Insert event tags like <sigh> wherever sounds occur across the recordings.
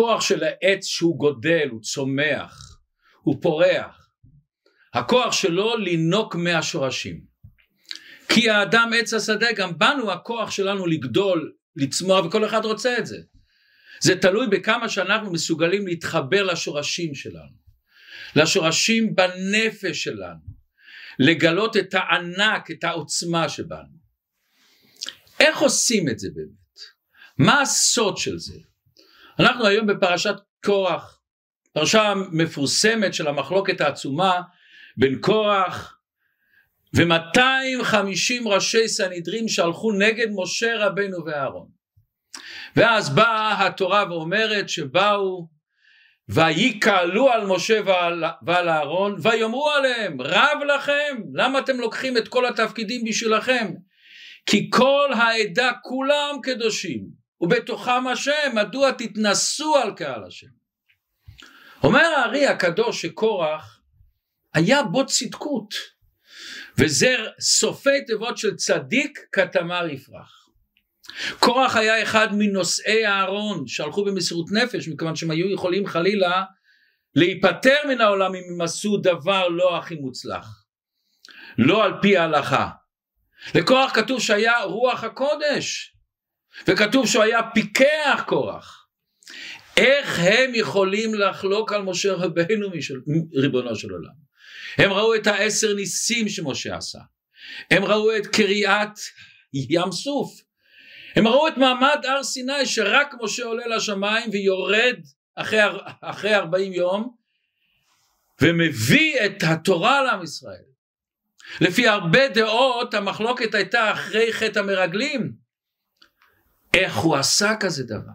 הכוח של העץ שהוא גודל, הוא צומח, הוא פורח. הכוח שלו לינוק מהשורשים. כי האדם עץ השדה, גם בנו הכוח שלנו לגדול, לצמוח, וכל אחד רוצה את זה. זה תלוי בכמה שאנחנו מסוגלים להתחבר לשורשים שלנו. לשורשים בנפש שלנו. לגלות את הענק, את העוצמה שבנו. איך עושים את זה באמת? מה הסוד של זה? אנחנו היום בפרשת קורח, פרשה מפורסמת של המחלוקת העצומה בין קורח ו-250 ראשי סנהדרין שהלכו נגד משה רבנו ואהרון. ואז באה התורה ואומרת שבאו ויקהלו על משה ועל, ועל אהרון ויאמרו עליהם רב לכם למה אתם לוקחים את כל התפקידים בשבילכם כי כל העדה כולם קדושים ובתוכם השם מדוע תתנסו על קהל השם? אומר הארי הקדוש שקורח היה בו צדקות וזה סופי תיבות של צדיק כתמר יפרח. קורח היה אחד מנושאי הארון שהלכו במסירות נפש מכיוון שהם היו יכולים חלילה להיפטר מן העולם אם הם עשו דבר לא הכי מוצלח. לא על פי ההלכה. לקורח כתוב שהיה רוח הקודש וכתוב שהוא היה פיקח קורח איך הם יכולים לחלוק על משה רבנו משל, ריבונו של עולם הם ראו את העשר ניסים שמשה עשה הם ראו את קריעת ים סוף הם ראו את מעמד הר סיני שרק משה עולה לשמיים ויורד אחרי, אחרי 40 יום ומביא את התורה לעם ישראל. לפי הרבה דעות המחלוקת הייתה אחרי חטא המרגלים. איך הוא עשה כזה דבר?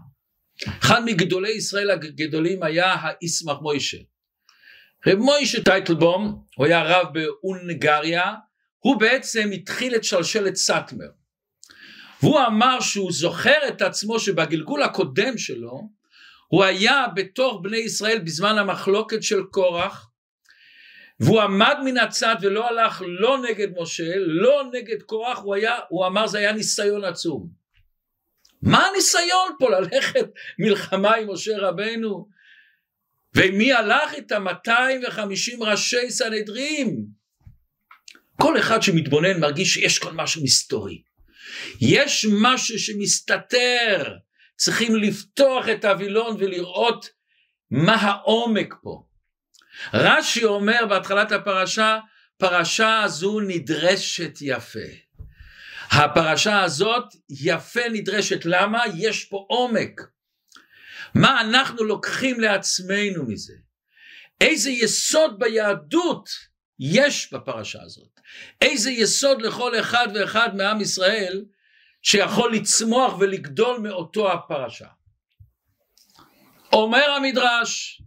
אחד מגדולי ישראל הגדולים היה האיסמך מוישה. רב מוישה טייטלבום, הוא היה רב בהונגריה, הוא בעצם התחיל את שלשלת סאטמר. והוא אמר שהוא זוכר את עצמו שבגלגול הקודם שלו הוא היה בתוך בני ישראל בזמן המחלוקת של קורח והוא עמד מן הצד ולא הלך לא נגד משה לא נגד קורח הוא, היה, הוא אמר זה היה ניסיון עצום מה הניסיון פה ללכת מלחמה עם משה רבנו ומי הלך איתם 250 ראשי סנהדרים כל אחד שמתבונן מרגיש שיש כאן משהו מסתורי יש משהו שמסתתר, צריכים לפתוח את הווילון ולראות מה העומק פה. רש"י אומר בהתחלת הפרשה, פרשה הזו נדרשת יפה. הפרשה הזאת יפה נדרשת, למה? יש פה עומק. מה אנחנו לוקחים לעצמנו מזה? איזה יסוד ביהדות יש בפרשה הזאת? איזה יסוד לכל אחד ואחד מעם ישראל שיכול לצמוח ולגדול מאותו הפרשה. אומר המדרש,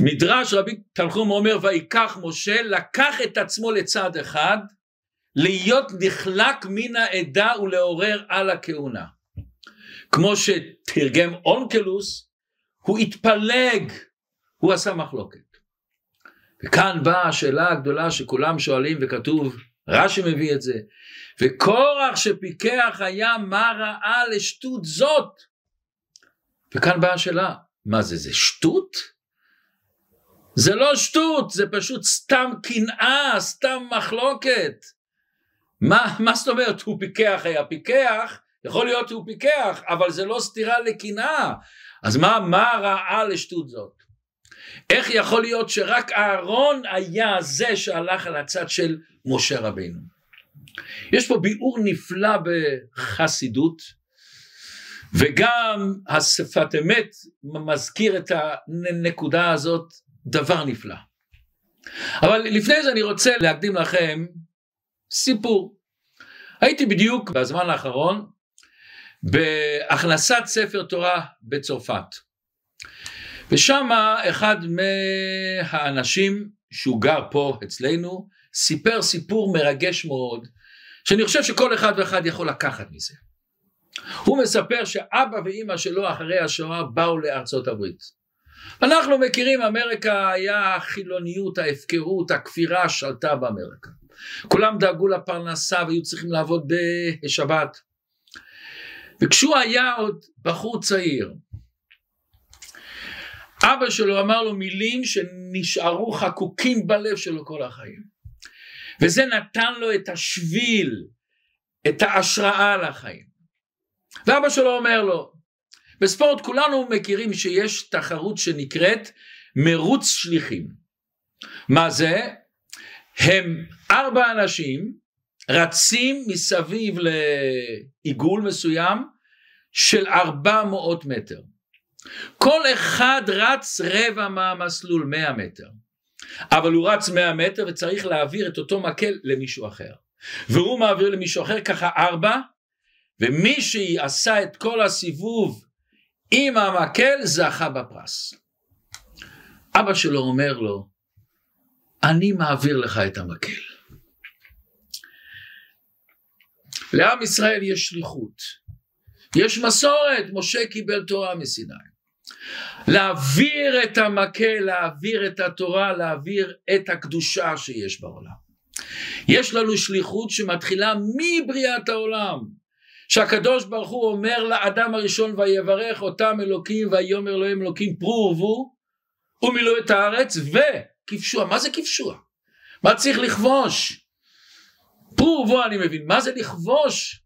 מדרש רבי תנחום אומר ויקח משה לקח את עצמו לצד אחד להיות נחלק מן העדה ולעורר על הכהונה. כמו שתרגם אונקלוס הוא התפלג, הוא עשה מחלוקת. וכאן באה השאלה הגדולה שכולם שואלים וכתוב, רש"י מביא את זה, וקורח שפיקח היה מה ראה לשטות זאת. וכאן באה השאלה, מה זה, זה שטות? זה לא שטות, זה פשוט סתם קנאה, סתם מחלוקת. מה, מה זאת אומרת, הוא פיקח היה פיקח, יכול להיות שהוא פיקח, אבל זה לא סתירה לקנאה. אז מה, מה ראה לשטות זאת? איך יכול להיות שרק אהרון היה זה שהלך על הצד של משה רבינו? יש פה ביאור נפלא בחסידות וגם השפת אמת מזכיר את הנקודה הזאת דבר נפלא. אבל לפני זה אני רוצה להקדים לכם סיפור. הייתי בדיוק בזמן האחרון בהכנסת ספר תורה בצרפת. ושם אחד מהאנשים שהוא גר פה אצלנו סיפר סיפור מרגש מאוד שאני חושב שכל אחד ואחד יכול לקחת מזה. הוא מספר שאבא ואימא שלו אחרי השואה באו לארצות הברית. אנחנו מכירים אמריקה היה החילוניות, ההפקרות, הכפירה שלטה באמריקה. כולם דאגו לפרנסה והיו צריכים לעבוד בשבת. וכשהוא היה עוד בחור צעיר אבא שלו אמר לו מילים שנשארו חקוקים בלב שלו כל החיים. וזה נתן לו את השביל, את ההשראה לחיים. ואבא שלו אומר לו, בספורט כולנו מכירים שיש תחרות שנקראת מרוץ שליחים. מה זה? הם ארבע אנשים רצים מסביב לעיגול מסוים של ארבע מאות מטר. כל אחד רץ רבע מהמסלול, מאה מטר. אבל הוא רץ מאה מטר וצריך להעביר את אותו מקל למישהו אחר. והוא מעביר למישהו אחר ככה ארבע, ומי שעשה את כל הסיבוב עם המקל זכה בפרס. אבא שלו אומר לו, אני מעביר לך את המקל. לעם ישראל יש שליחות, יש מסורת, משה קיבל תורה מסיני. להעביר את המקל, להעביר את התורה, להעביר את הקדושה שיש בעולם. יש לנו שליחות שמתחילה מבריאת העולם, שהקדוש ברוך הוא אומר לאדם הראשון ויברך אותם אלוקים ויאמר אלוהים אלוקים פרו ורבו ומילאו את הארץ וכבשוה, מה זה כבשוה? מה צריך לכבוש? פרו ורבו אני מבין, מה זה לכבוש?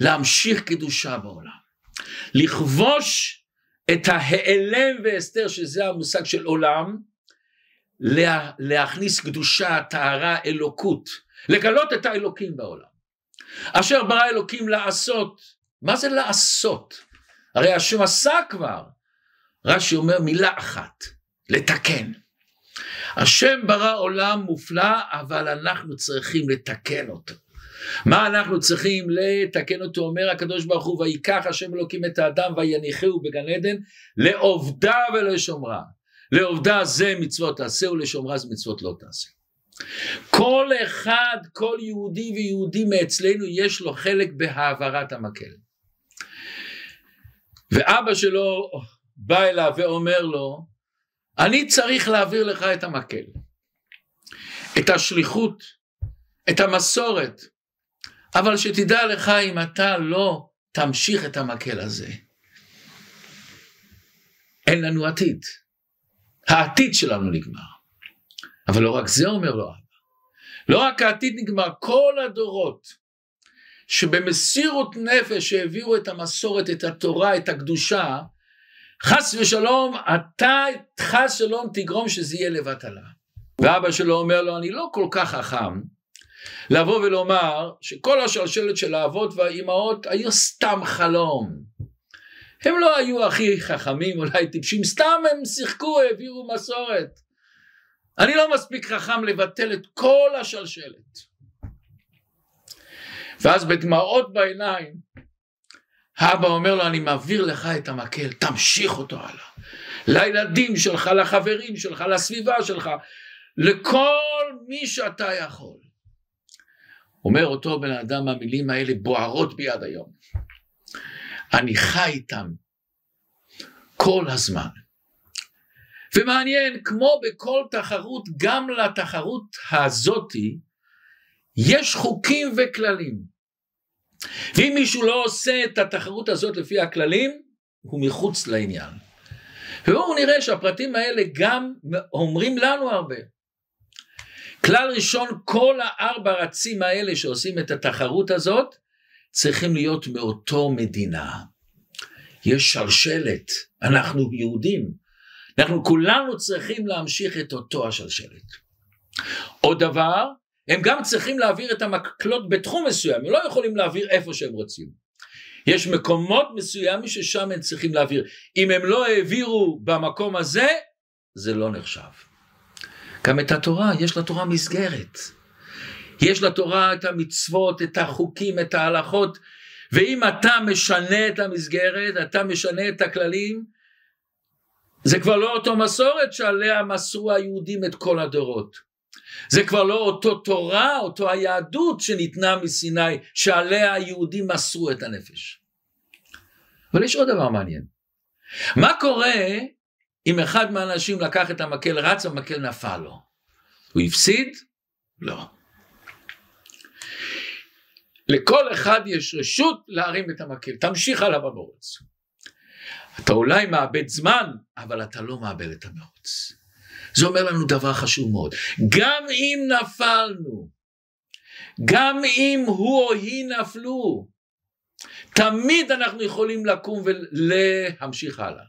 להמשיך קדושה בעולם, לכבוש את ההיעלם והסתר שזה המושג של עולם, לה, להכניס קדושה, טהרה, אלוקות, לגלות את האלוקים בעולם. אשר ברא אלוקים לעשות, מה זה לעשות? הרי השם עשה כבר, רש"י אומר מילה אחת, לתקן. השם ברא עולם מופלא, אבל אנחנו צריכים לתקן אותו. מה אנחנו צריכים לתקן אותו? אומר הקדוש ברוך הוא ויקח השם אלוקים את האדם ויניחהו בגן עדן לעובדה ולשומרה. לעובדה זה מצוות תעשה ולשומרה זה מצוות לא תעשה. כל אחד כל יהודי ויהודי מאצלנו יש לו חלק בהעברת המקל. ואבא שלו בא אליו ואומר לו אני צריך להעביר לך את המקל את השליחות את המסורת אבל שתדע לך אם אתה לא תמשיך את המקל הזה, אין לנו עתיד. העתיד שלנו נגמר. אבל לא רק זה אומר לו אבא. לא רק העתיד נגמר, כל הדורות שבמסירות נפש העבירו את המסורת, את התורה, את הקדושה, חס ושלום, אתה חס שלום תגרום שזה יהיה לבטלה. ואבא שלו אומר לו, אני לא כל כך חכם, לבוא ולומר שכל השלשלת של האבות והאימהות היו סתם חלום. הם לא היו הכי חכמים, אולי טיפשים, סתם הם שיחקו, העבירו מסורת. אני לא מספיק חכם לבטל את כל השלשלת. ואז בדמעות בעיניים, האבא אומר לו, אני מעביר לך את המקל, תמשיך אותו הלאה. לילדים שלך, לחברים שלך, לסביבה שלך, לכל מי שאתה יכול. אומר אותו בן אדם, המילים האלה בוערות בי עד היום. אני חי איתם כל הזמן. ומעניין, כמו בכל תחרות, גם לתחרות הזאתי, יש חוקים וכללים. ואם מישהו לא עושה את התחרות הזאת לפי הכללים, הוא מחוץ לעניין. ובואו נראה שהפרטים האלה גם אומרים לנו הרבה. כלל ראשון, כל הארבע רצים האלה שעושים את התחרות הזאת, צריכים להיות מאותו מדינה. יש שלשלת, אנחנו יהודים, אנחנו כולנו צריכים להמשיך את אותו השלשלת. עוד דבר, הם גם צריכים להעביר את המקלות בתחום מסוים, הם לא יכולים להעביר איפה שהם רוצים. יש מקומות מסוימים ששם הם צריכים להעביר. אם הם לא העבירו במקום הזה, זה לא נחשב. גם את התורה, יש לתורה מסגרת. יש לתורה את המצוות, את החוקים, את ההלכות, ואם אתה משנה את המסגרת, אתה משנה את הכללים, זה כבר לא אותו מסורת שעליה מסרו היהודים את כל הדורות. זה כבר לא אותו תורה, אותו היהדות שניתנה מסיני, שעליה היהודים מסרו את הנפש. אבל יש עוד דבר מעניין. מה קורה אם אחד מהאנשים לקח את המקל, רץ, המקל נפל לו. הוא הפסיד? לא. לכל אחד יש רשות להרים את המקל, תמשיך הלאה במרוץ. אתה אולי מאבד זמן, אבל אתה לא מאבד את המרוץ. זה אומר לנו דבר חשוב מאוד. גם אם נפלנו, גם אם הוא או היא נפלו, תמיד אנחנו יכולים לקום ולהמשיך הלאה.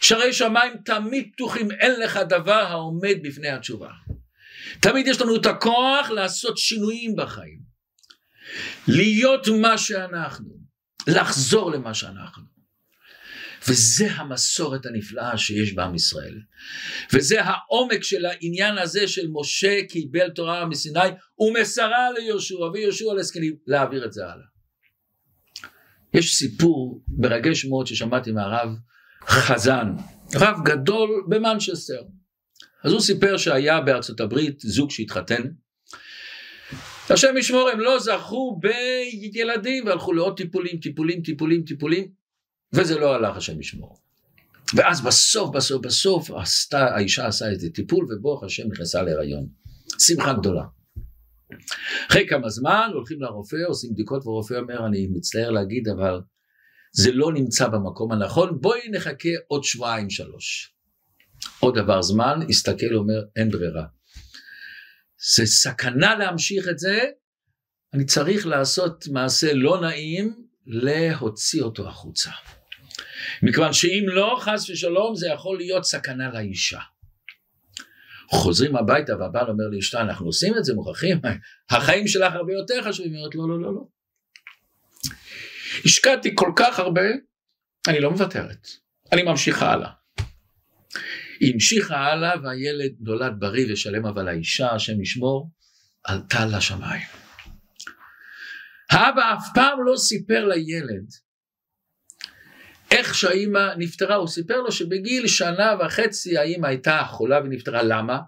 שערי שמיים תמיד פתוחים, אין לך דבר העומד בפני התשובה. תמיד יש לנו את הכוח לעשות שינויים בחיים. להיות מה שאנחנו, לחזור למה שאנחנו. וזה המסורת הנפלאה שיש בעם ישראל. וזה העומק של העניין הזה של משה קיבל תורה מסיני ומסרה ליהושע ויהושע לזקנים להעביר את זה הלאה. יש סיפור מרגש מאוד ששמעתי מהרב חזן, רב גדול במנצ'סטר. אז הוא סיפר שהיה בארצות הברית זוג שהתחתן. השם ישמור הם לא זכו בילדים והלכו לעוד טיפולים, טיפולים, טיפולים, טיפולים, וזה לא הלך השם ישמור. ואז בסוף, בסוף, בסוף, עשתה, האישה עשה איזה טיפול, וברוך השם נכנסה להיריון. שמחה גדולה. אחרי כמה זמן הולכים לרופא, עושים בדיקות, והרופא אומר, אני מצטער להגיד, אבל זה לא נמצא במקום הנכון, בואי נחכה עוד שבועיים שלוש. עוד עבר זמן, הסתכל, אומר, אין ברירה. זה סכנה להמשיך את זה, אני צריך לעשות מעשה לא נעים, להוציא אותו החוצה. מכיוון שאם לא, חס ושלום, זה יכול להיות סכנה לאישה. חוזרים הביתה והבעל אומר לאשתה, אנחנו עושים את זה, מוכרחים, <laughs> החיים שלך הרבה יותר חשובים, היא אומרת, לא, לא, לא, לא. השקעתי כל כך הרבה, אני לא מוותרת, אני ממשיכה הלאה. היא המשיכה הלאה והילד נולד בריא ושלם, אבל האישה, השם ישמור, עלתה לשמיים. האבא אף פעם לא סיפר לילד איך שהאימא נפטרה, הוא סיפר לו שבגיל שנה וחצי האימא הייתה חולה ונפטרה, למה?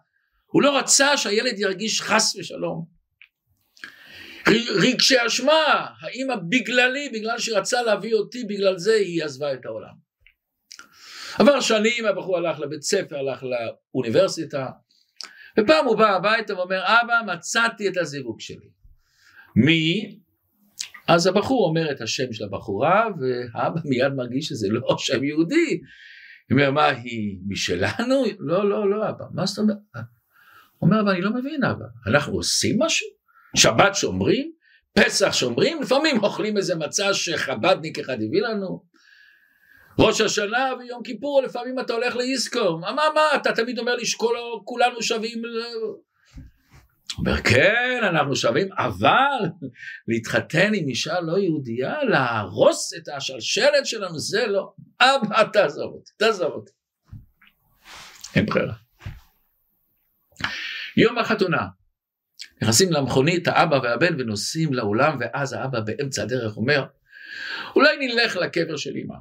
הוא לא רצה שהילד ירגיש חס ושלום. רגשי אשמה, האימא בגללי, בגלל שרצה להביא אותי, בגלל זה היא עזבה את העולם. עבר שנים, הבחור הלך לבית ספר, הלך לאוניברסיטה, ופעם הוא בא הביתה ואומר, אבא, מצאתי את הזיווג שלי. מי? אז הבחור אומר את השם של הבחורה, והאבא מיד מרגיש שזה לא שם יהודי. הוא אומר, מה, היא משלנו? לא, לא, לא, אבא. מה זאת אומרת? אומר, אבל אני לא מבין, אבא. אנחנו עושים משהו? שבת שומרים? פסח שומרים? לפעמים אוכלים איזה מצה שחבדניק אחד הביא לנו. ראש השנה ויום כיפור, לפעמים אתה הולך לאיסקור. מה, מה, אתה תמיד אומר לי שכולנו שווים הוא אומר, כן, אנחנו שווים, אבל להתחתן עם אישה לא יהודייה, להרוס את השלשלת שלנו, זה לא. אבא, תעזוב אותי, תעזוב אותי. אין ברירה. יום החתונה, נכנסים למכונית, האבא והבן, ונוסעים לאולם, ואז האבא באמצע הדרך אומר, אולי נלך לקבר של אמא.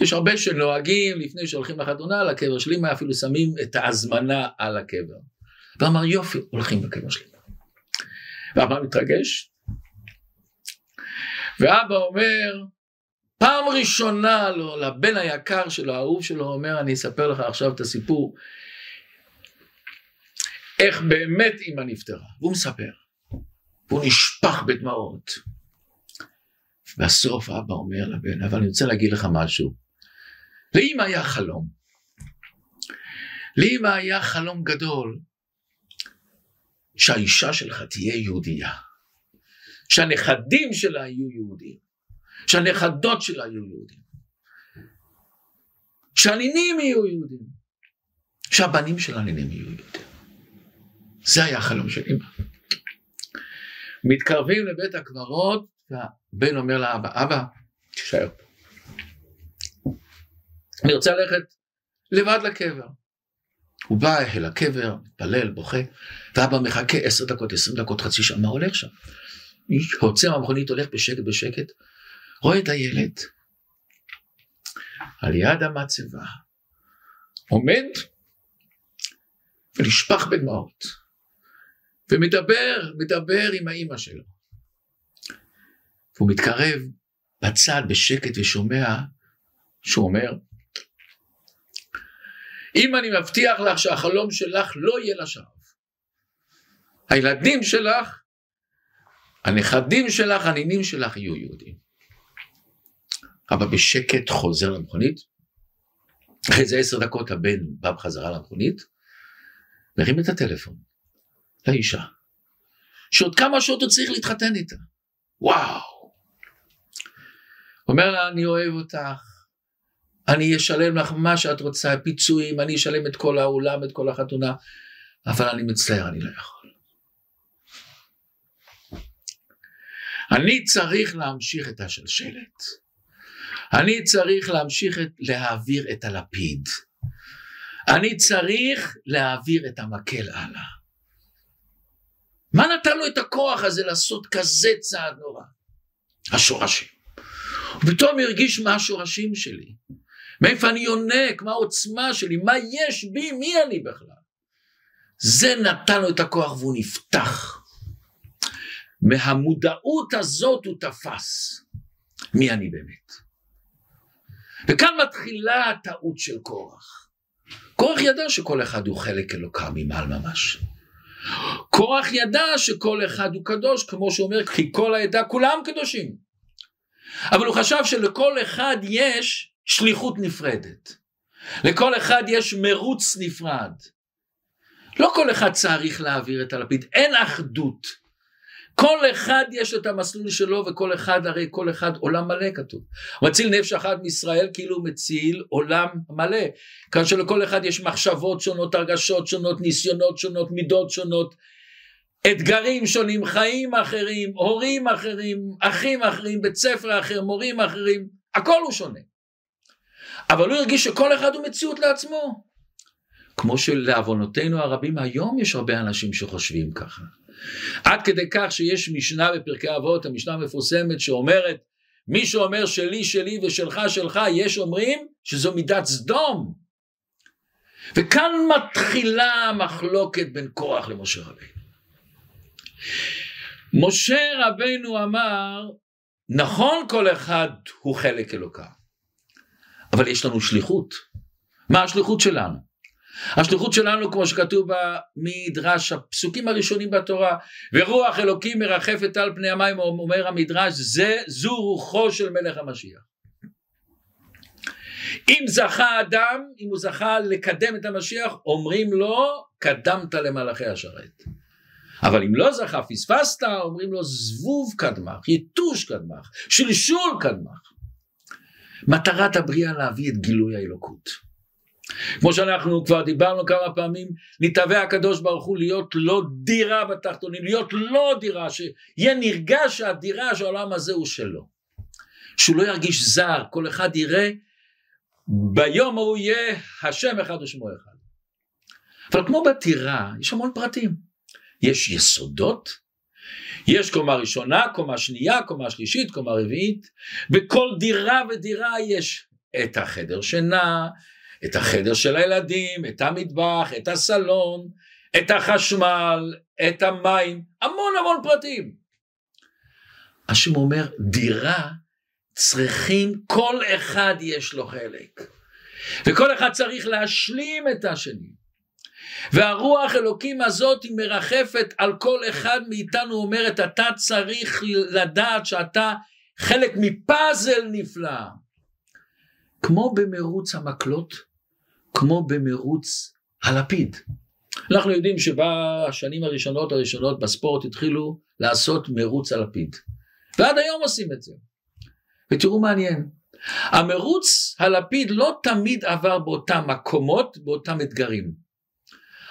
יש הרבה שנוהגים לפני שהולכים לחתונה, לקבר של אמא אפילו שמים את ההזמנה על הקבר. ואמר יופי, הולכים לקבר שלי. ואבא מתרגש, ואבא אומר, פעם ראשונה לו, לבן היקר שלו, האהוב שלו, אומר, אני אספר לך עכשיו את הסיפור, איך באמת אמא נפטרה. והוא מספר, והוא נשפך בדמעות. בסוף אבא אומר לבן, אבל אני רוצה להגיד לך משהו. לאמא היה חלום. לאמא היה חלום גדול. שהאישה שלך תהיה יהודייה, שהנכדים שלה יהיו יהודים, שהנכדות שלה יהיו יהודים, שהנינים יהיו יהודים, שהבנים של הנינים יהיו יהודים. זה היה החלום של אמא. מתקרבים לבית הקברות, והבן אומר לאבא, אבא, תישאר פה. אני רוצה ללכת לבד לקבר. הוא בא אל הקבר, מתפלל, בוכה, ואבא מחכה עשר דקות, עשרים דקות, חצי שעה, מה הולך שם? יוצא מהמכונית, הולך בשקט בשקט, רואה את הילד על יד המצבה, עומד ונשפך בדמעות, ומדבר, מדבר עם האימא שלו. והוא מתקרב בצד בשקט ושומע שהוא אומר, אם אני מבטיח לך שהחלום שלך לא יהיה לשווא. הילדים שלך, הנכדים שלך, הנינים שלך יהיו יהודים. אבא בשקט חוזר למכונית, אחרי איזה עשר דקות הבן בא בחזרה למכונית, מרים את הטלפון לאישה, שעוד כמה שעות הוא צריך להתחתן איתה. וואו. אומר לה, אני אוהב אותך, אני אשלם לך מה שאת רוצה, פיצויים, אני אשלם את כל האולם, את כל החתונה, אבל אני מצטער, אני לא יכול. אני צריך להמשיך את השלשלת. אני צריך להמשיך את, להעביר את הלפיד. אני צריך להעביר את המקל הלאה. מה נתן לו את הכוח הזה לעשות כזה צעד נורא? השורשים. ופתאום הרגיש מה השורשים שלי. מאיפה אני יונק, מה העוצמה שלי, מה יש בי, מי אני בכלל. זה נתן לו את הכוח והוא נפתח. מהמודעות הזאת הוא תפס מי אני באמת. וכאן מתחילה הטעות של קורח. קורח ידע שכל אחד הוא חלק אלוקה ממעל ממש. קורח ידע שכל אחד הוא קדוש, כמו שאומר, כי כל העדה כולם קדושים. אבל הוא חשב שלכל אחד יש שליחות נפרדת. לכל אחד יש מרוץ נפרד. לא כל אחד צריך להעביר את הלפיד, אין אחדות. כל אחד יש את המסלול שלו וכל אחד הרי כל אחד עולם מלא כתוב. מציל נפש אחת מישראל כאילו מציל עולם מלא. כאן שלכל אחד יש מחשבות שונות, הרגשות שונות, ניסיונות שונות, מידות שונות, אתגרים שונים, חיים אחרים, הורים אחרים, אחים אחרים, בית ספר אחר, מורים אחרים, הכל הוא שונה. אבל הוא הרגיש שכל אחד הוא מציאות לעצמו. כמו שלעוונותינו הרבים היום יש הרבה אנשים שחושבים ככה. עד כדי כך שיש משנה בפרקי אבות, המשנה המפורסמת שאומרת, מי שאומר שלי שלי ושלך שלך, יש אומרים שזו מידת סדום. וכאן מתחילה המחלוקת בין קורח למשה רבינו. משה רבינו אמר, נכון כל אחד הוא חלק אלוקה, אבל יש לנו שליחות. מה השליחות שלנו? השליחות שלנו כמו שכתוב במדרש הפסוקים הראשונים בתורה ורוח אלוקים מרחפת על פני המים אומר המדרש זה זו רוחו של מלך המשיח אם זכה אדם אם הוא זכה לקדם את המשיח אומרים לו קדמת למלאכי השרת אבל אם לא זכה פספסת אומרים לו זבוב קדמך יתוש קדמך שלשול קדמך מטרת הבריאה להביא את גילוי האלוקות כמו שאנחנו כבר דיברנו כמה פעמים, נתהווה הקדוש ברוך הוא להיות לא דירה בתחתונים, להיות לא דירה, שיהיה נרגש שהדירה של העולם הזה הוא שלו. שהוא לא ירגיש זר, כל אחד יראה, ביום ההוא יהיה השם אחד ושמו אחד. אבל כמו בטירה, יש המון פרטים. יש יסודות, יש קומה ראשונה, קומה שנייה, קומה שלישית, קומה רביעית, בכל דירה ודירה יש את החדר שינה, את החדר של הילדים, את המטבח, את הסלון, את החשמל, את המים, המון המון פרטים. השם אומר, דירה צריכים, כל אחד יש לו חלק. וכל אחד צריך להשלים את השני. והרוח אלוקים הזאת היא מרחפת על כל אחד מאיתנו אומרת אתה צריך לדעת שאתה חלק מפאזל נפלא. כמו במרוץ המקלות כמו במרוץ הלפיד. אנחנו יודעים שבשנים הראשונות הראשונות בספורט התחילו לעשות מרוץ הלפיד. ועד היום עושים את זה. ותראו מעניין, המרוץ הלפיד לא תמיד עבר באותם מקומות, באותם אתגרים.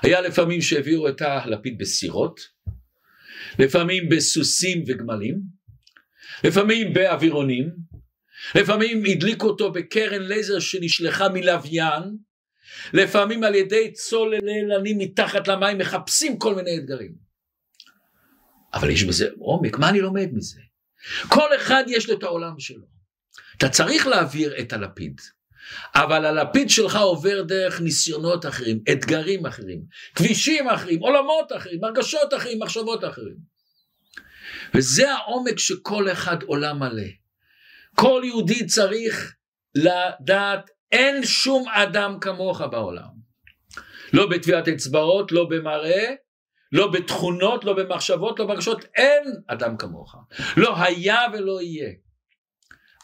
היה לפעמים שהעבירו את הלפיד בסירות, לפעמים בסוסים וגמלים, לפעמים באווירונים, לפעמים הדליקו אותו בקרן לייזר שנשלחה מלוויין, לפעמים על ידי צוללנים מתחת למים מחפשים כל מיני אתגרים. אבל יש בזה עומק, מה אני לומד מזה? כל אחד יש לו את העולם שלו. אתה צריך להעביר את הלפיד, אבל הלפיד שלך עובר דרך ניסיונות אחרים, אתגרים אחרים, כבישים אחרים, עולמות אחרים, הרגשות אחרים, מחשבות אחרים. וזה העומק שכל אחד עולם מלא. כל יהודי צריך לדעת אין שום אדם כמוך בעולם. לא בטביעת אצבעות, לא במראה, לא בתכונות, לא במחשבות, לא ברגשות, אין אדם כמוך. לא היה ולא יהיה.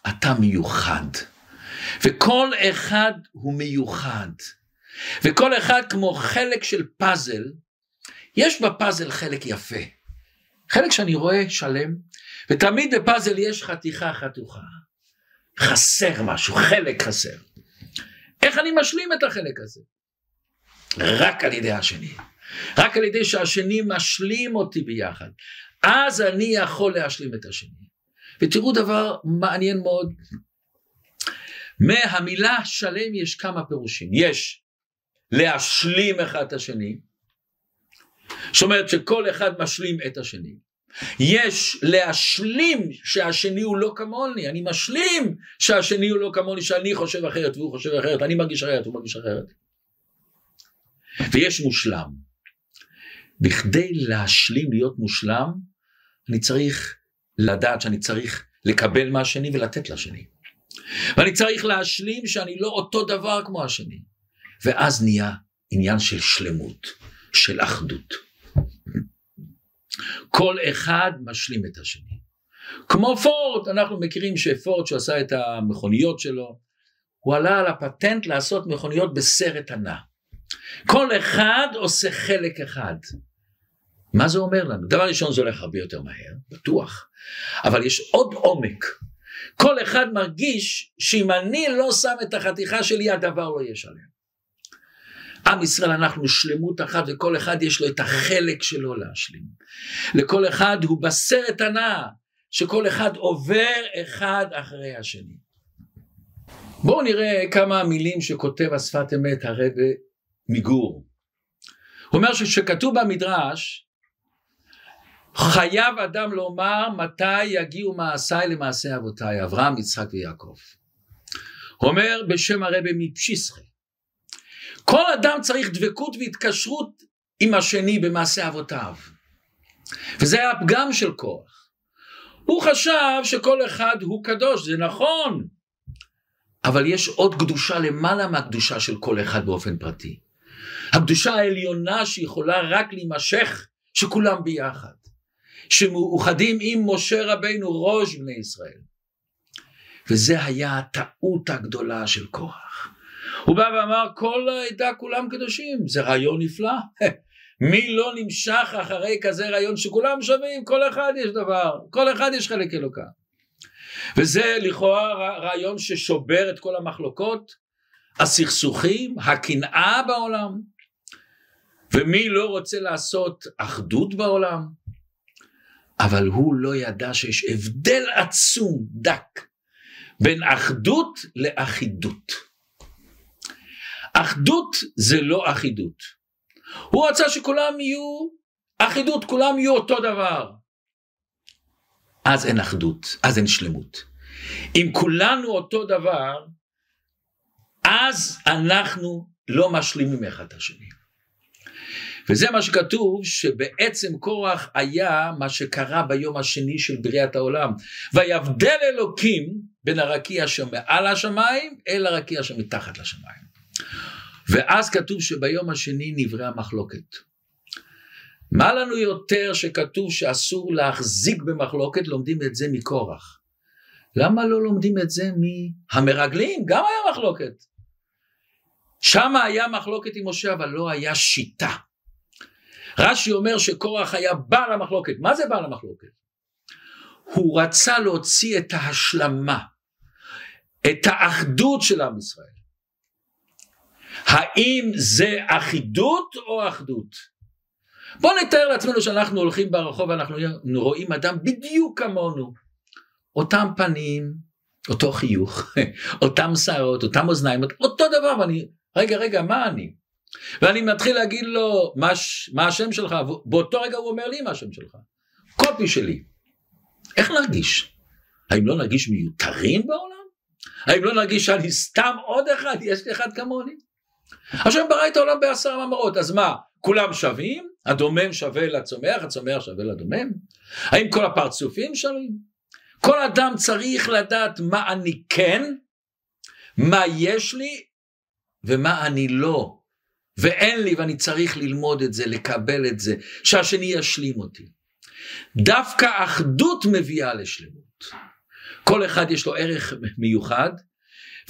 אתה מיוחד. וכל אחד הוא מיוחד. וכל אחד כמו חלק של פאזל, יש בפאזל חלק יפה. חלק שאני רואה שלם, ותמיד בפאזל יש חתיכה חתוכה. חסר משהו, חלק חסר. איך אני משלים את החלק הזה? רק על ידי השני. רק על ידי שהשני משלים אותי ביחד. אז אני יכול להשלים את השני. ותראו דבר מעניין מאוד. מהמילה שלם יש כמה פירושים. יש להשלים אחד את השני, זאת אומרת שכל אחד משלים את השני. יש להשלים שהשני הוא לא כמוני, אני משלים שהשני הוא לא כמוני, שאני חושב אחרת והוא חושב אחרת, אני מרגיש אחרת, הוא מרגיש אחרת. ויש מושלם. בכדי להשלים, להיות מושלם, אני צריך לדעת שאני צריך לקבל מהשני ולתת לשני. ואני צריך להשלים שאני לא אותו דבר כמו השני. ואז נהיה עניין של שלמות, של אחדות. כל אחד משלים את השני. כמו פורט, אנחנו מכירים שפורט שעשה את המכוניות שלו, הוא עלה על הפטנט לעשות מכוניות בסרט הנע. כל אחד עושה חלק אחד. מה זה אומר לנו? דבר ראשון זה הולך הרבה יותר מהר, בטוח, אבל יש עוד עומק. כל אחד מרגיש שאם אני לא שם את החתיכה שלי הדבר לא יהיה שלם. עם ישראל אנחנו שלמות אחת וכל אחד יש לו את החלק שלו להשלים. לכל אחד הוא בסרט הנע שכל אחד עובר אחד אחרי השני. בואו נראה כמה מילים שכותב השפת אמת הרבה מגור. הוא אומר שכשכתוב במדרש חייב אדם לומר מתי יגיעו מעשיי למעשה אבותיי אברהם יצחק ויעקב. אומר בשם הרבי מפשיסחי כל אדם צריך דבקות והתקשרות עם השני במעשה אבותיו. וזה היה הפגם של קורח. הוא חשב שכל אחד הוא קדוש, זה נכון, אבל יש עוד קדושה למעלה מהקדושה של כל אחד באופן פרטי. הקדושה העליונה שיכולה רק להימשך שכולם ביחד. שמאוחדים עם משה רבינו ראש בני ישראל. וזה היה הטעות הגדולה של קורח. הוא בא ואמר כל העדה כולם קדושים, זה רעיון נפלא. <laughs> מי לא נמשך אחרי כזה רעיון שכולם שווים, כל אחד יש דבר, כל אחד יש חלק אלוקה. וזה לכאורה רעיון ששובר את כל המחלוקות, הסכסוכים, הקנאה בעולם. ומי לא רוצה לעשות אחדות בעולם? אבל הוא לא ידע שיש הבדל עצום, דק, בין אחדות לאחידות. אחדות זה לא אחידות. הוא רצה שכולם יהיו אחידות, כולם יהיו אותו דבר. אז אין אחדות, אז אין שלמות. אם כולנו אותו דבר, אז אנחנו לא משלימים אחד את השני. וזה מה שכתוב שבעצם קורח היה מה שקרה ביום השני של בריאת העולם. ויבדל אלוקים בין הרקיע שמעל השמיים אל הרקיע שמתחת לשמיים. ואז כתוב שביום השני נבראה מחלוקת. מה לנו יותר שכתוב שאסור להחזיק במחלוקת, לומדים את זה מקורח. למה לא לומדים את זה מהמרגלים? גם היה מחלוקת. שם היה מחלוקת עם משה, אבל לא היה שיטה. רש"י אומר שקורח היה בעל המחלוקת. מה זה בעל המחלוקת? הוא רצה להוציא את ההשלמה, את האחדות של עם ישראל. האם זה אחידות או אחדות? בואו נתאר לעצמנו שאנחנו הולכים ברחוב ואנחנו רואים אדם בדיוק כמונו. אותם פנים, אותו חיוך, <laughs> אותם שערות, אותם אוזניים, אותו דבר, ואני, רגע, רגע, מה אני? ואני מתחיל להגיד לו, מה, מה השם שלך? באותו רגע הוא אומר לי מה השם שלך. קופי שלי. איך נרגיש? האם לא נרגיש מיותרים בעולם? האם לא נרגיש שאני סתם עוד אחד, יש לי אחד כמוני? השם ברא את העולם בעשר מאמרות, אז מה, כולם שווים? הדומם שווה לצומח, הצומח שווה לדומם? האם כל הפרצופים שווים? כל אדם צריך לדעת מה אני כן, מה יש לי ומה אני לא. ואין לי ואני צריך ללמוד את זה, לקבל את זה, שהשני ישלים אותי. דווקא אחדות מביאה לשלמות. כל אחד יש לו ערך מיוחד,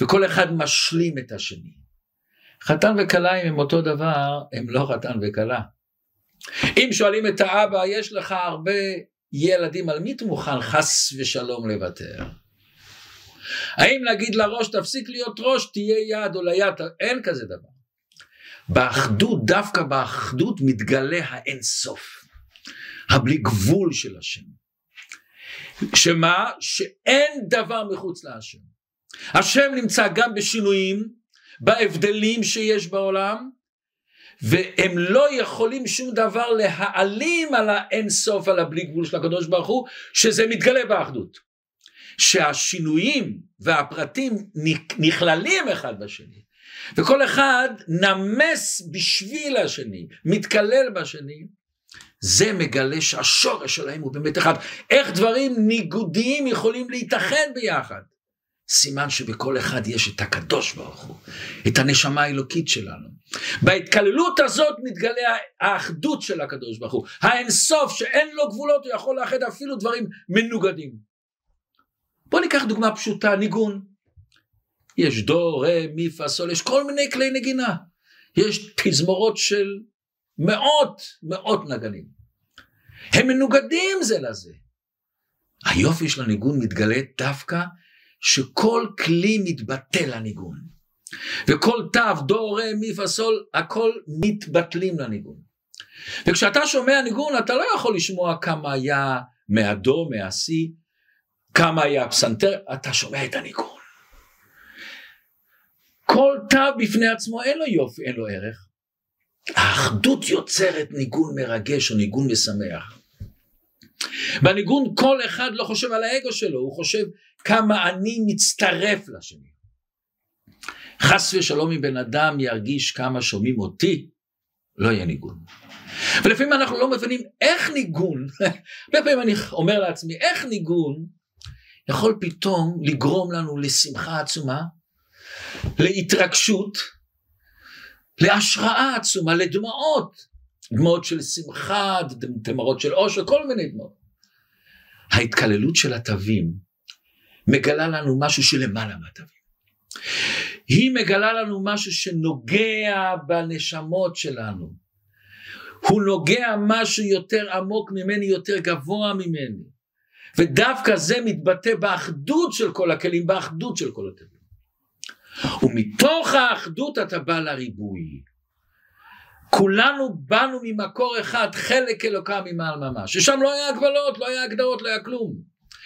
וכל אחד משלים את השני. חתן וכלה אם הם אותו דבר, הם לא חתן וכלה. אם שואלים את האבא, יש לך הרבה ילדים, על מי אתה מוכן חס ושלום לוותר? האם להגיד לראש, תפסיק להיות ראש, תהיה יד או ליד, אין כזה דבר. באחדות, דווקא באחדות מתגלה האינסוף, הבלי גבול של השם. שמה? שאין דבר מחוץ להשם. השם נמצא גם בשינויים, בהבדלים שיש בעולם, והם לא יכולים שום דבר להעלים על האינסוף, על הבלי גבול של הקדוש ברוך הוא, שזה מתגלה באחדות. שהשינויים והפרטים נכללים אחד בשני, וכל אחד נמס בשביל השני, מתקלל בשני, זה מגלה שהשורש שלהם הוא באמת אחד. איך דברים ניגודיים יכולים להתאחד ביחד? סימן שבכל אחד יש את הקדוש ברוך הוא, את הנשמה האלוקית שלנו. בהתקללות הזאת מתגלה האחדות של הקדוש ברוך הוא, האינסוף שאין לו גבולות, הוא יכול לאחד אפילו דברים מנוגדים. בואו ניקח דוגמה פשוטה, ניגון. יש דו, רה, מי, פה, סול, יש כל מיני כלי נגינה. יש תזמורות של מאות, מאות נגנים. הם מנוגדים זה לזה. היופי של הניגון מתגלה דווקא שכל כלי מתבטל לניגון. וכל תו, דו, רה, מי, פה, סול, הכל מתבטלים לניגון. וכשאתה שומע ניגון אתה לא יכול לשמוע כמה היה מהדו, מהשיא, כמה היה הפסנתר, אתה שומע את הניגון. כל תו בפני עצמו אין לו יופי, אין לו ערך. האחדות יוצרת ניגון מרגש או ניגון משמח. בניגון כל אחד לא חושב על האגו שלו, הוא חושב כמה אני מצטרף לשני. חס ושלום אם בן אדם ירגיש כמה שומעים אותי, לא יהיה ניגון. ולפעמים אנחנו לא מבינים איך ניגון, <laughs> הרבה פעמים אני אומר לעצמי, איך ניגון יכול פתאום לגרום לנו לשמחה עצומה, להתרגשות, להשראה עצומה, לדמעות, דמעות של שמחה, דמעות של עושר, כל מיני דמעות. ההתקללות של התווים מגלה לנו משהו שלמעלה מהתווים. היא מגלה לנו משהו שנוגע בנשמות שלנו. הוא נוגע משהו יותר עמוק ממני, יותר גבוה ממני. ודווקא זה מתבטא באחדות של כל הכלים, באחדות של כל הכלים. ומתוך האחדות אתה בא לריבוי. כולנו באנו ממקור אחד, חלק אלוקה ממעל ממש, ששם לא היה הגבלות, לא היה הגדרות, לא היה כלום.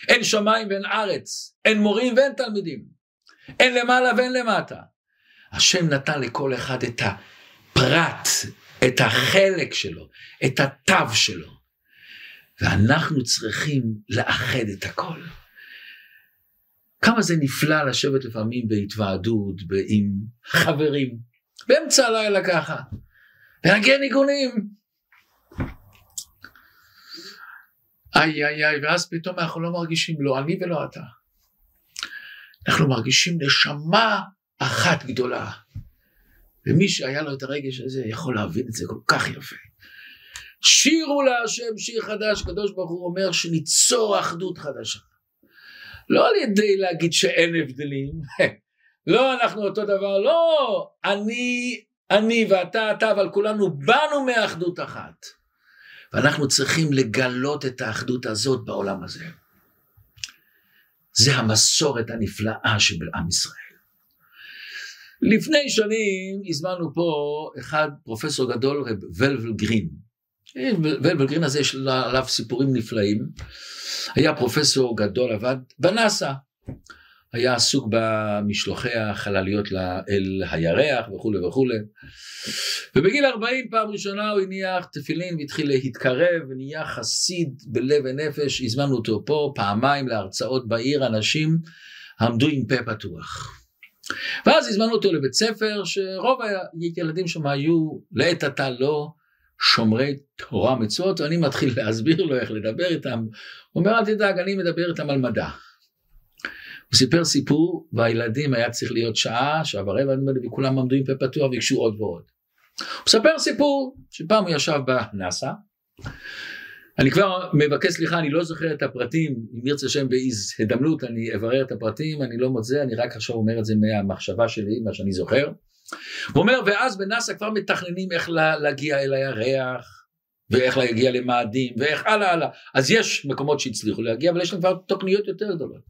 אין שמיים ואין ארץ, אין מורים ואין תלמידים, אין למעלה ואין למטה. השם נתן לכל אחד את הפרט, את החלק שלו, את התו שלו. ואנחנו צריכים לאחד את הכל. כמה זה נפלא לשבת לפעמים בהתוועדות, עם חברים, באמצע הלילה ככה, להגיע ניגונים. איי איי איי, ואז פתאום אנחנו לא מרגישים, לא אני ולא אתה. אנחנו מרגישים נשמה אחת גדולה. ומי שהיה לו את הרגש הזה יכול להבין את זה כל כך יפה. שירו להשם שיר חדש, קדוש ברוך הוא אומר שניצור אחדות חדשה. לא על ידי להגיד שאין הבדלים, <laughs> לא אנחנו אותו דבר, לא, אני, אני ואתה, אתה, אבל כולנו באנו מאחדות אחת. ואנחנו צריכים לגלות את האחדות הזאת בעולם הזה. זה המסורת הנפלאה שבעם ישראל. לפני שנים הזמנו פה אחד פרופסור גדול, רב ולבל גרין. ולבלגרין הזה יש עליו סיפורים נפלאים. היה פרופסור גדול, עבד בנאסא. היה עסוק במשלוחי החלליות אל הירח וכולי וכולי. ובגיל 40 פעם ראשונה הוא הניח תפילין והתחיל להתקרב ונהיה חסיד בלב ונפש. הזמנו אותו פה פעמיים להרצאות בעיר, אנשים עמדו עם פה פתוח. ואז הזמנו אותו לבית ספר שרוב הילדים שם היו לעת עתה לא שומרי תורה מצוות, ואני מתחיל להסביר לו איך לדבר איתם. הוא אומר, אל תדאג, אני מדבר איתם על מדע. הוא סיפר סיפור, והילדים היה צריך להיות שעה, שעה ורבע, וכולם עמדו עם פה פתוח וביקשו עוד ועוד. הוא מספר סיפור, שפעם הוא ישב בנאסא, אני כבר מבקש סליחה, אני לא זוכר את הפרטים, אם ירצה השם בהזדמנות אני אברר את הפרטים, אני לא מוצא, אני רק עכשיו אומר את זה מהמחשבה שלי, מה שאני זוכר. הוא אומר, ואז בנאסא כבר מתכננים איך להגיע אל הירח, ואיך להגיע למאדים, ואיך הלאה הלאה. אז יש מקומות שהצליחו להגיע, אבל יש להם כבר תוכניות יותר גדולות.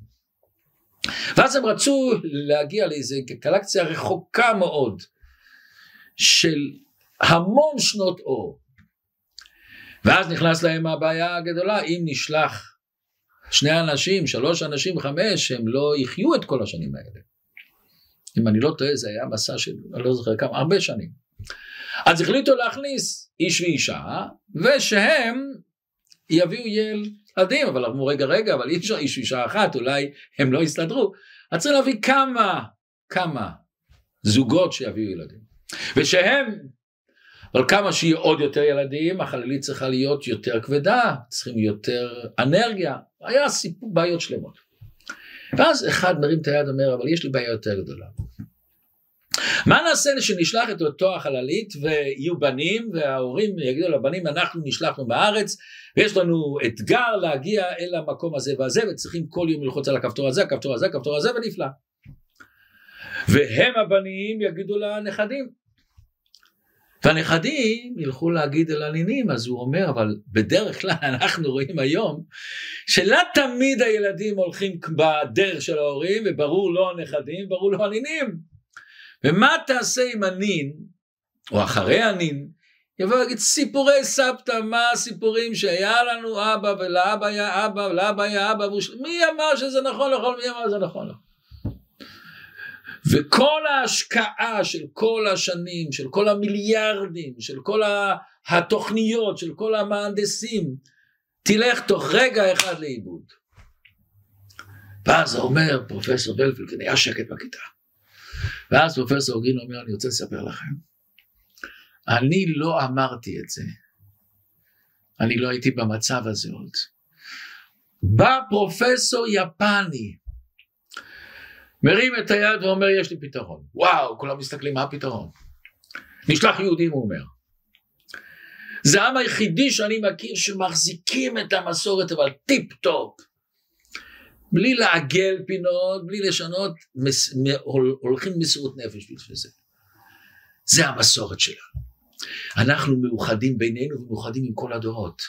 ואז הם רצו להגיע לאיזה גלקציה רחוקה מאוד של המון שנות אור. ואז נכנס להם הבעיה הגדולה, אם נשלח שני אנשים, שלוש אנשים, חמש, הם לא יחיו את כל השנים האלה. אם אני לא טועה, זה היה מסע של, אני לא זוכר כמה, הרבה שנים. אז החליטו להכניס איש ואישה, ושהם יביאו ילדים, אבל אמרו רגע רגע, אבל אי אפשר איש ואישה אחת, אולי הם לא יסתדרו. אז צריך להביא כמה, כמה זוגות שיביאו ילדים. ושהם, אבל כמה שיהיו עוד יותר ילדים, החללית צריכה להיות יותר כבדה, צריכים יותר אנרגיה, היה סיפור בעיות שלמות. ואז אחד מרים את היד ואומר, אבל יש לי בעיה יותר גדולה. מה נעשה שנשלח את אותו החללית ויהיו בנים וההורים יגידו לבנים אנחנו נשלחנו בארץ ויש לנו אתגר להגיע אל המקום הזה והזה וצריכים כל יום ללחוץ על הכפתור הזה, הכפתור הזה, הכפתור הזה ונפלא. והם הבנים יגידו לנכדים. והנכדים ילכו להגיד אל הנינים, אז הוא אומר, אבל בדרך כלל <laughs> אנחנו רואים היום שלא תמיד הילדים הולכים בדרך של ההורים, וברור לא הנכדים, ברור לא הנינים. ומה תעשה עם הנין, או אחרי הנין, יבוא ויגיד סיפורי סבתא, מה הסיפורים שהיה לנו אבא ולאבא היה אבא ולאבא היה אבא, מי אמר שזה נכון לכל מי אמר שזה נכון לכל. וכל ההשקעה של כל השנים, של כל המיליארדים, של כל התוכניות, של כל המהנדסים, תלך תוך רגע אחד לאיבוד. ואז אומר פרופסור ולפילקין, היה שקט בכיתה. ואז פרופסור גינו אומר, אני רוצה לספר לכם, אני לא אמרתי את זה, אני לא הייתי במצב הזה עוד. בא פרופסור יפני, מרים את היד ואומר, יש לי פתרון. וואו, כולם מסתכלים, מה הפתרון? נשלח יהודים, הוא אומר. זה העם היחידי שאני מכיר שמחזיקים את המסורת, אבל טיפ טופ. בלי לעגל פינות, בלי לשנות, מס, הולכים מסירות נפש בשביל זה. זה המסורת שלנו. אנחנו מאוחדים בינינו ומאוחדים עם כל הדורות.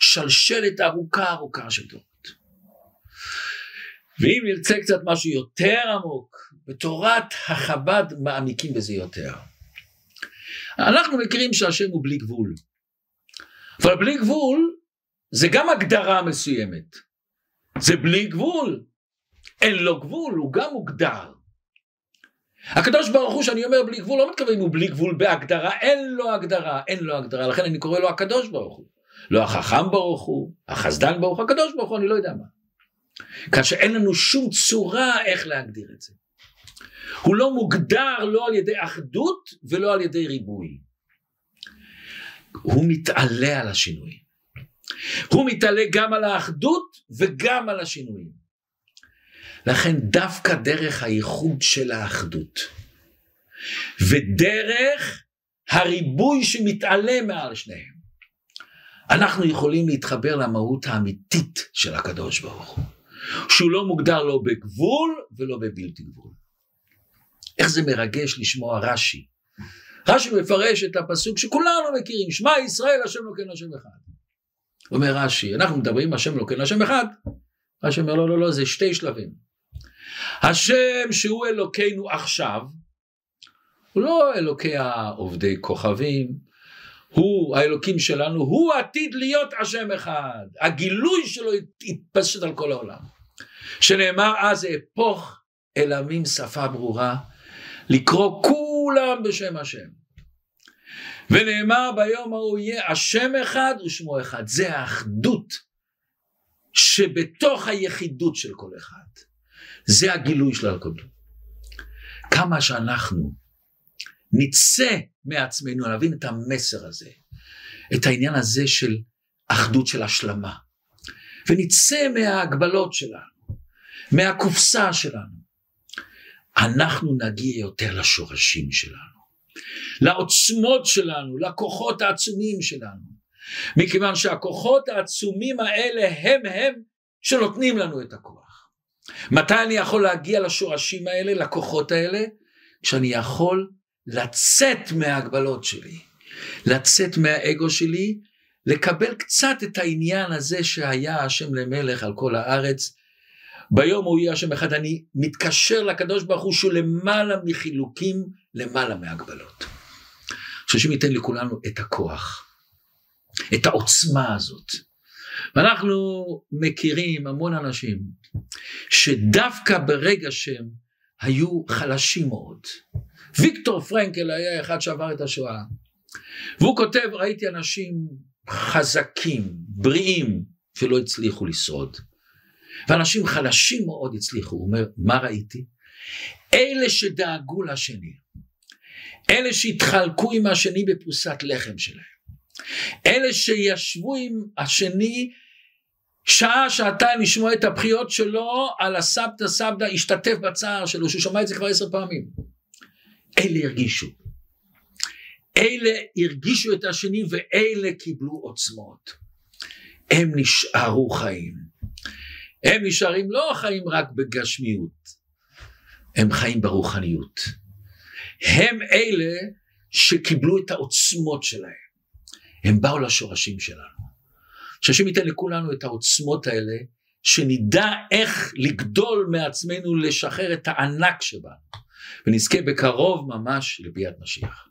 שלשלת ארוכה ארוכה של דורות. ואם נרצה קצת משהו יותר עמוק, בתורת החב"ד מעמיקים בזה יותר. אנחנו מכירים שהשם הוא בלי גבול. אבל בלי גבול זה גם הגדרה מסוימת. זה בלי גבול. אין לו גבול, הוא גם מוגדר. הקדוש ברוך הוא שאני אומר בלי גבול לא מתכוון הוא בלי גבול בהגדרה, אין לו הגדרה, אין לו הגדרה, לכן אני קורא לו הקדוש ברוך הוא. לא החכם ברוך הוא, החסדן ברוך הוא, הקדוש ברוך הוא, אני לא יודע מה. כאשר אין לנו שום צורה איך להגדיר את זה. הוא לא מוגדר לא על ידי אחדות ולא על ידי ריבוי. הוא מתעלה על השינוי. הוא מתעלה גם על האחדות וגם על השינויים. לכן דווקא דרך הייחוד של האחדות ודרך הריבוי שמתעלה מעל שניהם, אנחנו יכולים להתחבר למהות האמיתית של הקדוש ברוך הוא, שהוא לא מוגדר לא בגבול ולא בבלתי גבול. איך זה מרגש לשמוע רש"י. רש"י מפרש את הפסוק שכולנו מכירים, שמע ישראל השם כן השם אחד. אומר רש"י, אנחנו מדברים השם אלוקינו השם אחד. רש"י אומר לא לא לא זה שתי שלבים. השם שהוא אלוקינו עכשיו, הוא לא אלוקי העובדי כוכבים, הוא האלוקים שלנו, הוא עתיד להיות השם אחד. הגילוי שלו יתפשט על כל העולם. שנאמר אז אפוך אל עמים שפה ברורה, לקרוא כולם בשם השם. ונאמר ביום ההוא יהיה השם אחד ושמו אחד. זה האחדות שבתוך היחידות של כל אחד. זה הגילוי של הקודם. כמה שאנחנו נצא מעצמנו להבין את המסר הזה, את העניין הזה של אחדות של השלמה, ונצא מההגבלות שלנו, מהקופסה שלנו, אנחנו נגיע יותר לשורשים שלנו. לעוצמות שלנו, לכוחות העצומים שלנו, מכיוון שהכוחות העצומים האלה הם הם שנותנים לנו את הכוח. מתי אני יכול להגיע לשורשים האלה, לכוחות האלה? כשאני יכול לצאת מההגבלות שלי, לצאת מהאגו שלי, לקבל קצת את העניין הזה שהיה השם למלך על כל הארץ. ביום הוא יהיה השם אחד, אני מתקשר לקדוש ברוך הוא שהוא למעלה מחילוקים, למעלה מהגבלות. שהשם ייתן לכולנו את הכוח, את העוצמה הזאת. ואנחנו מכירים המון אנשים שדווקא ברגע שהם היו חלשים מאוד. ויקטור פרנקל היה אחד שעבר את השואה. והוא כותב, ראיתי אנשים חזקים, בריאים, שלא הצליחו לשרוד. ואנשים חלשים מאוד הצליחו. הוא אומר, מה ראיתי? אלה שדאגו לשני, אלה שהתחלקו עם השני בפרוסת לחם שלהם, אלה שישבו עם השני שעה, שעתיים לשמוע את הבכיות שלו על הסבתא סבתא, השתתף בצער שלו, שהוא שמע את זה כבר עשר פעמים. אלה הרגישו. אלה הרגישו את השני ואלה קיבלו עוצמות. הם נשארו חיים. הם נשארים לא חיים רק בגשמיות, הם חיים ברוחניות. הם אלה שקיבלו את העוצמות שלהם. הם באו לשורשים שלנו. שהשם ייתן לכולנו את העוצמות האלה, שנדע איך לגדול מעצמנו, לשחרר את הענק שבנו, ונזכה בקרוב ממש לביאת משיח.